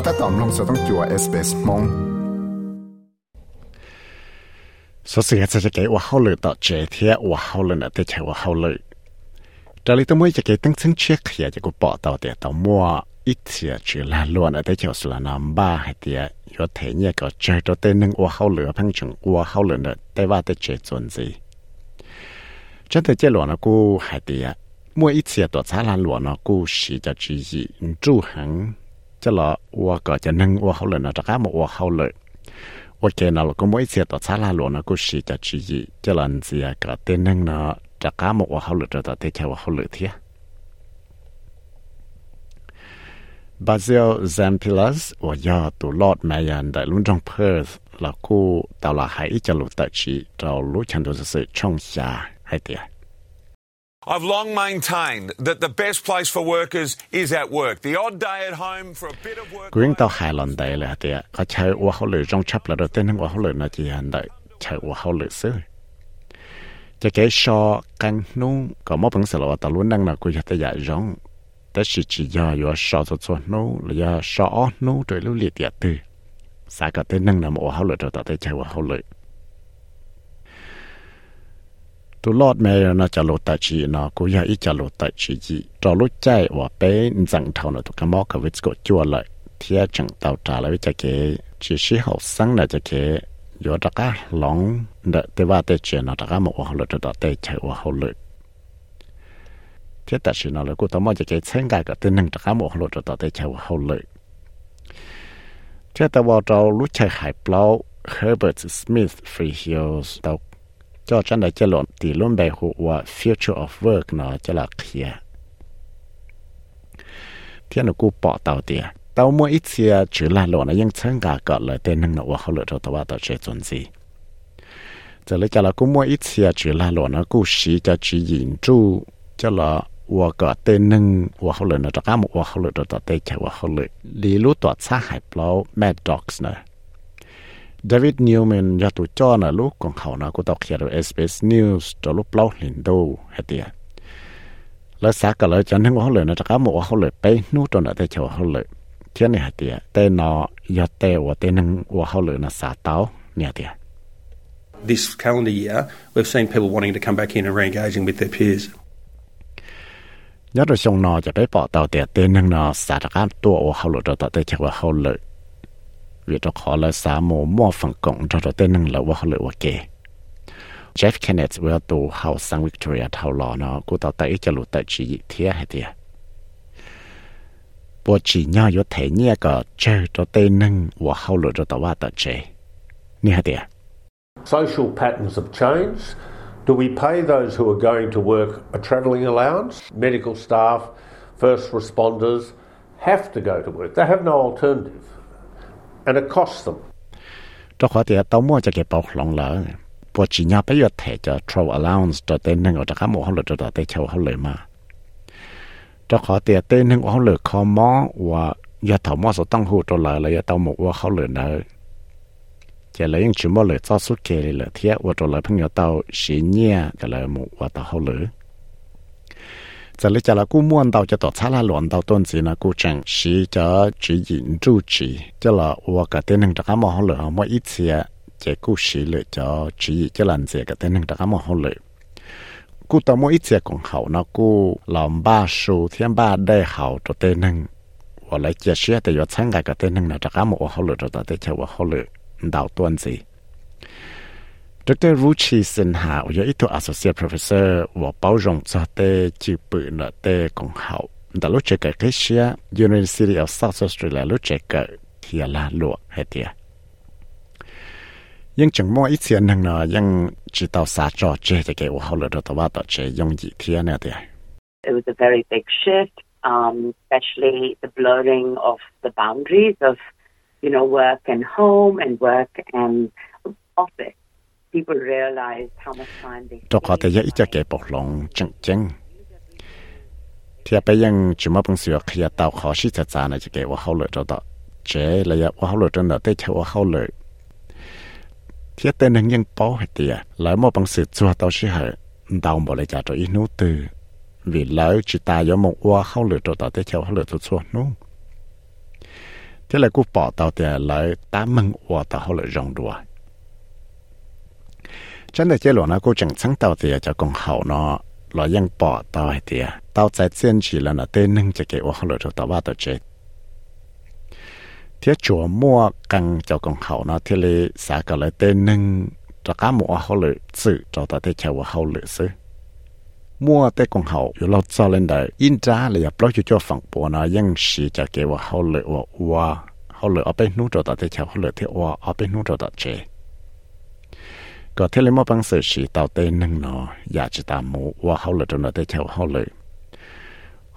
ก็ถ้าตอมลงสต้องจัวเอสเปสมงสสิ่งที่จะเกี่ยวว่าเขาเลยต่อเจเทียว่าเขาเลยนะแต่เชื่อว่าเขาเลย这里ต้องไม่จะเกี่ยวตั้งซึ่งเชื่อเขียจะกูปอต่อเดียต่อมัวอีเทียชื่อลาลวนแต่เชื่อสุลานามบ้าให้เดียยศเทียก็เจอตัวเต้นนึงว่าเขาเหลือพังชงว่าเขาเหลือเนี่ยแต่ว่าแต่เชื่อจนสิฉันแต่เจ้าหลวงนะกูให้เดียมัวอีเทียตัวซาลานหลวงนะกูสีจะจีจีจู่หัง ได้ลุ้นจงเพิร์สแล้วกูตาวละหายจะหลุดตัดชีเรารู้ฉันตัวสื่อช่องชาให้เตีย I've long maintained that the best place for workers is at work. The odd day at home for a bit of work. กูยังต้องหายหลันได้เลยเตียก็ใช้ว่าเขาเลยจงชับแ ล้วเต้นว่าเขาเลยนาทีหันได้ใช้ว่าเขาเลยซื้อจะแกชอกันนู้ก็มอเป็นสลวตะลุนนั่งนะกูจะแต่อยากร้องแต่สิจียาอยู่ชอตัวนู้หรือว่าชอนู้โดยรู้เลียดตื้อสาก็เต้นนั่งนะมอเขาเลยตัวแต่ใจว่าเขาเลย tu lót mẹ nó chả lộ tại chỉ nó cũng ít chả lộ tại chỉ gì trò lúc và bé rằng thầu nó tụ cái mỏ cái vết cột chua lại. Thia chẳng tàu trả lại với chả kế chỉ sĩ hậu sáng là chả kế yo đặc cá lóng đợi tế ba tế chuyện, nó đặc cá một hậu lực đợi tế chạy và hậu lực thế tại chỉ nó là cô tao mò chả kế xem cái cái tên năng đặc cá một hậu lực đợi tế chạy và hậu lực thế tao vào trâu lúc chạy hải plow Herbert Smith Free Hills tàu cho chân đại chân lộn thì luôn bày hộ và future of work nó cho là kia thiên nó cú bỏ tàu tiền tàu mua ít xe chỉ là lộn nó nhưng chẳng cả cỡ lời tên năng nó họ lựa cho tàu tàu chơi chuẩn gì. Giờ lấy cho là cú mua ít xe chỉ là lộn nó cú xí cho chỉ nhìn chú cho là và cỡ tên năng và họ lựa nó cho cá một và họ lựa cho tàu tê chạy và họ lựa. Lý lú tọt xa hải bao mad dogs nữa David Newman ยาตุจอนะลูกของเขานะก็ตอกเขียน SBS News จะลูกเปล่าลินดูเฮเตียแล้วสักก็เลยจันทึงว่าเขาเลยนะจักรหมว่าเขาเลยไปนู่นตอนนั้นแต่เชาวเขาเลยเที่ยนี่เฮเตียแต่นอยาเตว่าเตนึงว่าเขาเลยนะสาเต้าเนี่ยเตีย This calendar year, we've seen people wanting to come back in and re-engaging with their peers. ยาตุชงนอจะไปปอเต่าเตียเตนึงนอสาตะการตัวว่าเขาเลยต่อแต่เชาวเขาเลย vì đó khó là xả mồ mò phần cộng cho đó tên năng là vào hậu lửa ok Jeff Kenneth vừa tụ hậu sang Victoria thảo lò nó cũng tàu tay cho lụt tại chỉ thế hay thế bộ chỉ nhau có thể nhẹ cái chơi cho tên năng vào hậu lửa cho tàu vào tại chơi nè hay thế Social patterns have changed. Do we pay those who are going to work a travelling allowance? Medical staff, first responders have to go to work. They have no alternative. And it costs them. cho khó thì tao mua cho cái bọc lòng lỡ bộ chỉ nhau bây giờ thẻ cho travel allowance cho tên năng ở cho các mẫu họ lựa cho đó tên châu họ lựa mà. Cho khó thì tên năng họ lựa khó mó và giờ thảo mó số tăng hụ cho lại là giờ tao một và họ lựa nợ. Chỉ là những chuyện mó lựa cho suốt kề là thiết và cho lại 朋友 tao xí nhẹ cái là một và tao họ lựa 这里叫了古摸到就到查拉乱到段子呢，古正是叫指引主旨，叫了我个电能这个么好了，我一次这故事了叫指引这篮子个电能这个么好了。古到我一次讲好呢，古老爸数天爸ได้好做电能，我来解释的要参加个电能呢，这个么我好了做到的叫我好了，到段子。 Dr. Ruchi Sinha, yo ito associate professor wo bao rong cho te chi pu na te kong hao. Da lu che South Australia lu che ka thia la lu ít xian nang na yang chi tao sa cho che te ke wo hao le to wa to che yong ji. It was a very big shift, um, especially the blurring of the boundaries of, you know, work and home and work and office People realized how much time they ตัวขอแต่ยังอีจะเก็บปกลงจังจังเทียไปยังจุมาปังเสือขยะเตาขอชิจะจานะจะเก็บว่าเขาเลยจะต่อเจระยะว่าเขาเลยจนได้เท่าว่าเขาเลยเทียแต่นึงยังป้อให้เตียแล้วมอปังสือจัวเตาชิเหอดาวบ่เลยจ่าตัวอีนู้ตือvì lỡ chỉ ta do một quaเขาlựa cho ta tới châuเขาlựa cho sốนู้ thế là cú bỏ tàu thì lại tám mừng và tàu họ lại rong đùa chân là chế lộ nó cú chẳng sáng tàu thì cho con hậu nó là ยัง bỏ tàu hay thì tàu tại trên chỉ là nó tên nâng cho cái họ lại cho tàu ba tàu chết thế chùa mua căng cho con hậu nó thế là xã cái lại tên nâng cho cá mua họ lại sự cho tàu thế chào họ lại sự mua tế con hậuอยู่เรา做人的因扎了也不就做房波呢，ยัง是就给我好了我哇好了，我被弄着到的桥好了的哇，我被弄着到这。 ก็เทเลมอบังเสือสีเตาเต้นนึงเนาะอยากจะตามมูว่าเขาเลยจนได้เช่าเขาเลย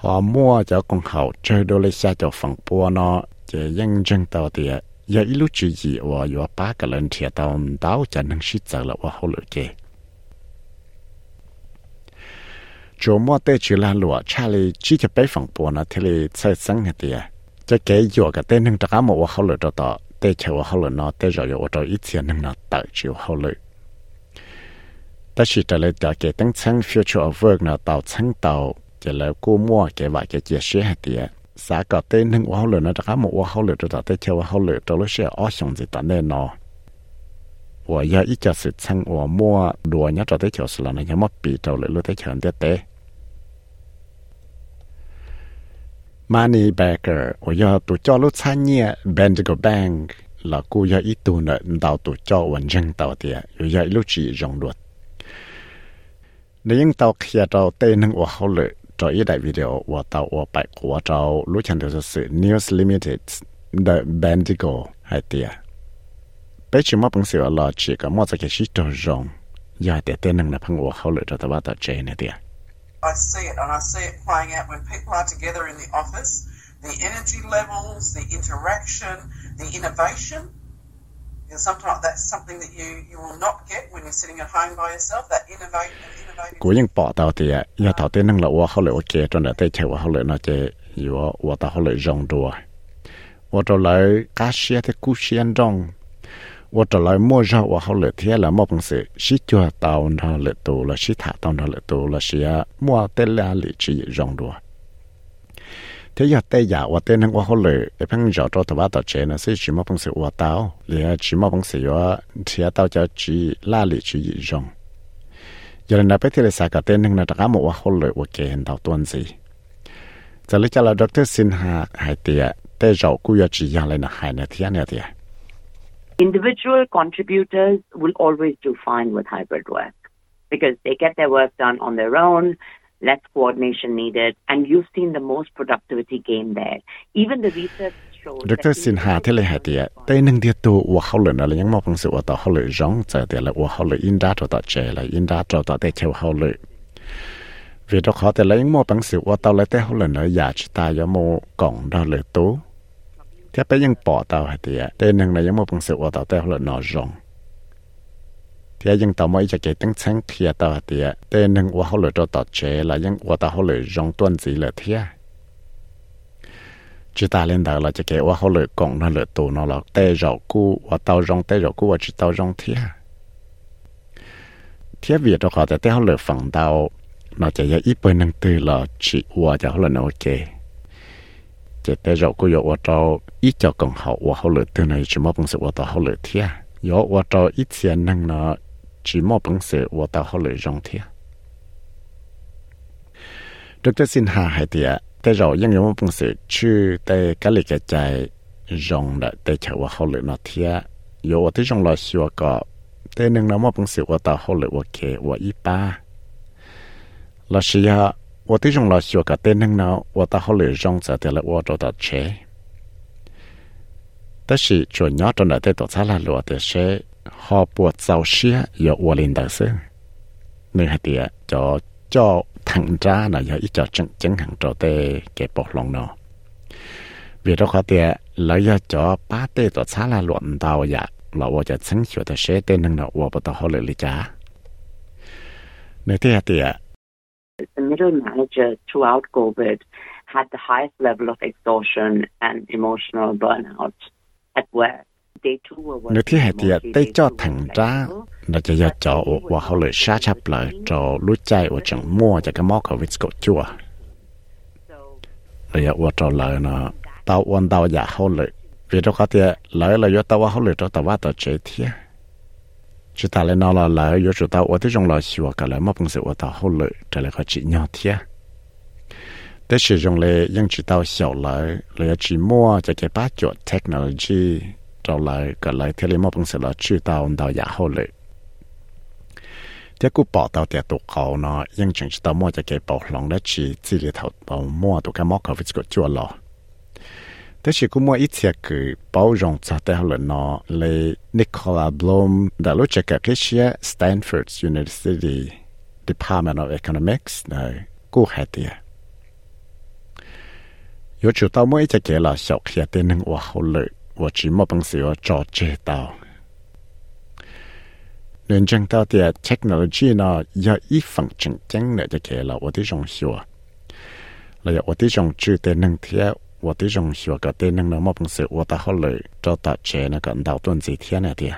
หอมั่วเจ้ากงเขาเจอโดเลยชาเจ้าฝั่งปัวเนาะจะยังจังเตาเตียอย่าอีลูจีจีว่าอยู่ป้ากันเลยเทียเตาเตาจะนั่งชิดเจอแล้วว่าเขาเลยเจ chỗ mua tê chỉ là lụa cha lì chỉ cho bé phòng bùa nó thì lì chơi sáng hết tiệt cho cái giờ cái tên nâng trả một họ lựa cho tao tê chờ họ lựa nó tê rồi ở cho ít tiền nâng nó tự chịu họ lựa ta chỉ trả lời trả cái tăng sang future of work nào tàu chăng tàu chỉ là cô mua cái vài cái chia sẻ tiệt xã có tên nâng hoa lửa nó đã một hoa hậu lửa rồi tới theo hoa lửa trong lúc xe ở xuống gì ta nên nó và giờ ít cho sự chăng và mua đồ nhá cho tới chỗ là nó nhớ mất bị trâu lửa lúc tới chỗ anh tế Money Bagger và giờ tụ cho lúc sang nhẹ Bendigo Bank là cô giờ ít tụ nợ đào tụ cho vẫn dân tàu tiệt rồi giờ lúc chỉ rong đuột nhưng tao kia tao tên nâng của họ lệ cho ý video của tao của bài của tao lúc chẳng được sự News Limited The Bendigo hay tia bây giờ mà bằng sự là chỉ có một cái gì đó rong giờ để tên nâng là phăng của họ lệ cho tao bắt tao chơi này tia. I see it and I see it playing out when people are together in the office. The energy levels, the interaction, the innovation กูยังปอตาเตียยาถอดเต้นั่งละว่าเขาเลยโอเคจนเดเต้เชว่าเขาเลยน่าจะอยู่ว่าตาเขาเลยจงดัวว่าตัวเลยกาเชียที่กูเชียนจงว่าตัวเลยมั่วจ้าว่าเขาเลยเทียละมั่วปังเสชิจัวตาอุนทาเลยตัวละชิถาตาอุนทาเลยตัวละเชียมั่วเต้ละลิจิจงดัว thế giờ tây giả và tên năng qua hồ lử. Để phăng rõ cho tao tao chế nó sẽ chỉ mong phong sự qua tao liền chỉ mong phong sự yo thì tao cho chỉ la lì chỉ rong giờ là bây giờ sai cả tên năng là đã một qua hồi lệ và kể hiện tao tuần gì. Giờ lấy cho là doctor Sinha hay tiệt tây rõ cú giờ chỉ giang lên là hay nè thiên nè tiệt Individual contributors will always do fine with hybrid work because they get their work done on their own, less coordination needed, and you've seen the most productivity gain there. Even the research Dr. Sinha thế là hạt địa, tây nâng địa tu của hậu lửa là những mong bằng sự của tàu hậu lửa rong trở địa là của hậu lửa in đa cho tàu trẻ là in đa cho tàu tây chiều hậu lửa. Vì đó khó tây là những mong bằng sự của tàu lấy tây hậu lửa nữa giả chỉ ta yếu mô cổng đó lửa tú. Thế bây giờ bỏ tàu hạt địa, tây nâng là những mong bằng sự của tàu tây hậu lửa nọ rong thì anh tao mới cho cái tăng sáng kia tao thì tên nâng qua hậu lửa cho tao chế là những qua tao hậu lửa rong tuân gì là thế chỉ ta lên đầu là cho cái qua hậu lửa cộng nó lửa tù nó là tê rau cu qua tao rong tê rau cu qua chỉ tao rong thế thế việc đó họ tại tê hậu lửa phẳng tao nó chỉ là ít bơi nâng từ là chỉ qua cho hậu lửa nó ok chỉ tê rau cu yo qua tao ít cho cộng hậu qua hậu lửa tư này, chỉ mất bằng sự qua tao hậu lửa thế yo qua tao ít tiền nâng nó chỉ mò bằng sự và tạo hậu lợi rong thiệt. Dr. Sin Hà hay thì ạ, tại bằng sự chứ tại cái lì cái chạy rong đã tại chạy và hậu lợi nó thiệt. Yo và tới rong là xưa có tại nâng nó mò bằng sự và tạo hậu lợi và kề và ít ba. Là xưa và tới rong là xưa cả tại nâng nó và tạo hậu lợi rong sẽ tại là và cho ta chế. Tất sự chuẩn nhớ trong đại tế tổ xã là lụa tế sẽ หอปวดเสาเชียยอวัวลินเดอร์ซึนึ่งหเตียจอจอทางจ้าหน่อยอีจอจังจังหังจอเตเก็บปกลงเนาะเวลาเขาเตียแล้วยาจอป้าเตตัวซาลาหลวนดาวอยากเราว่าจะสังเขียวแต่เชเตนึงเนาะว่าปตหอเลยลิจ้าเนื้อเตียเตีย The middle manager throughout COVID had the highest level of exhaustion and emotional burnout at work nếu thế hệ thì tây cho thẳng ra nó จะยอดจอว่าเขาเลยชาชับเลยจอรู้ใจว่าจังมั่วจะก็มอกเขาวิสกจัวเลยว่าจอเลยเนาะตาวันตาอยากเขาเลยวิธีเขาเตี้ยเลยเลยยอดตาว่าเขาเลยจอตาว่าตัวเจียเทียจุดตาเลยนอเลยเลยยอดจุดตาว่าที่จงเลยชัวกันเลยมาปงเสียว่าตาเขาเลยจะเลยเขาจีเนาะเทียแต่สิ่งเลยยังจุดตาเสียวเลยเลยจีมั่วจะเก็บป้าจดเทคโนโลยี trâu lại gần lại thì lấy mò bằng sẽ là chữ tao đào giả hậu lệ tiếc cú bỏ tao tiếc tụ cầu nó nhưng chẳng chỉ tao mua cho cái bỏ lòng đã chỉ chỉ là thầu bỏ mua tụ cái móc khẩu với cái chua lò thế chỉ cú mua ít thiệt cứ bảo rộng cho tao là nó lấy Nicola Bloom đã lúc chạy cái kia Stanford University Department of Economics này cú hay tiếc yo chu tao mua ít cái là sọc hiện tên nâng hoa hậu 我，只么本事我早知道。认真到的 technology 呢，要一分正经的就给了我的种学，了我的种知的能贴，我的种学个的能那么本事，我到后来找到这那个到段子天那的。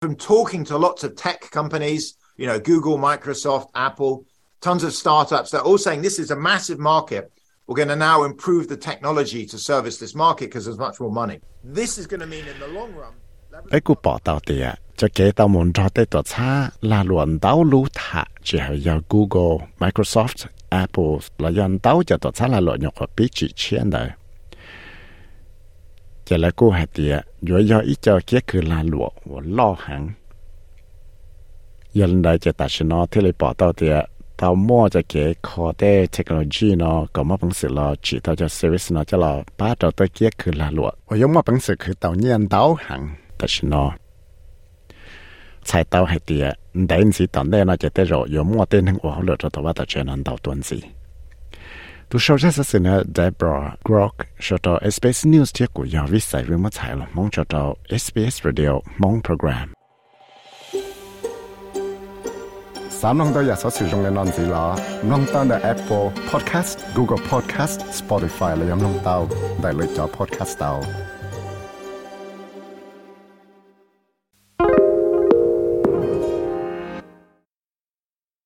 From talking to lots of tech companies, you know, Google, Microsoft, Apple, tons of startups, they're all saying this is a massive market. We're going to now improve the technology to service this market because there's much more money. This is going to mean in the long run. ไอ้กูปอตาเตียจะเกตามนรอเตตัวช้าลาลวนเต้ารู้ถะจะหายา Google Microsoft Apple แล้วยันเต้าจะตัวช้าลาลวนยกปีจีเชียนได้จะแล้วกูหาเตียย้อยย่ออีเจ้าเกี้ยคือลาลววล่อหังยันได้จะตัดชนอที่เลยปอตาเตีย tao mua cho cái khó technology nó có mà bằng sự là chỉ tao cho service nó cho là ba tao tới kia là lụa. Và giống mà bằng sự cứ tao nhiên tao hẳn. Ta chỉ nó? Sai tao hay tiệt đấy gì tao đây nó chỉ tới rồi giống mua tên hàng hóa cho tao bắt tao chơi nó tao tuần gì? Tu sau ra sa sena Deborah Grok cho tao SBS News tiết của giáo viên sai với mất sai là mong cho tao SBS Radio mong program. สามน้องตัวอยากสอสื่อตรงในนอนสีล้อน้องตั้งแต่ Apple Podcast Google Podcast Spotify และยังน้องเต้าได้เลยจอ Podcast เต้า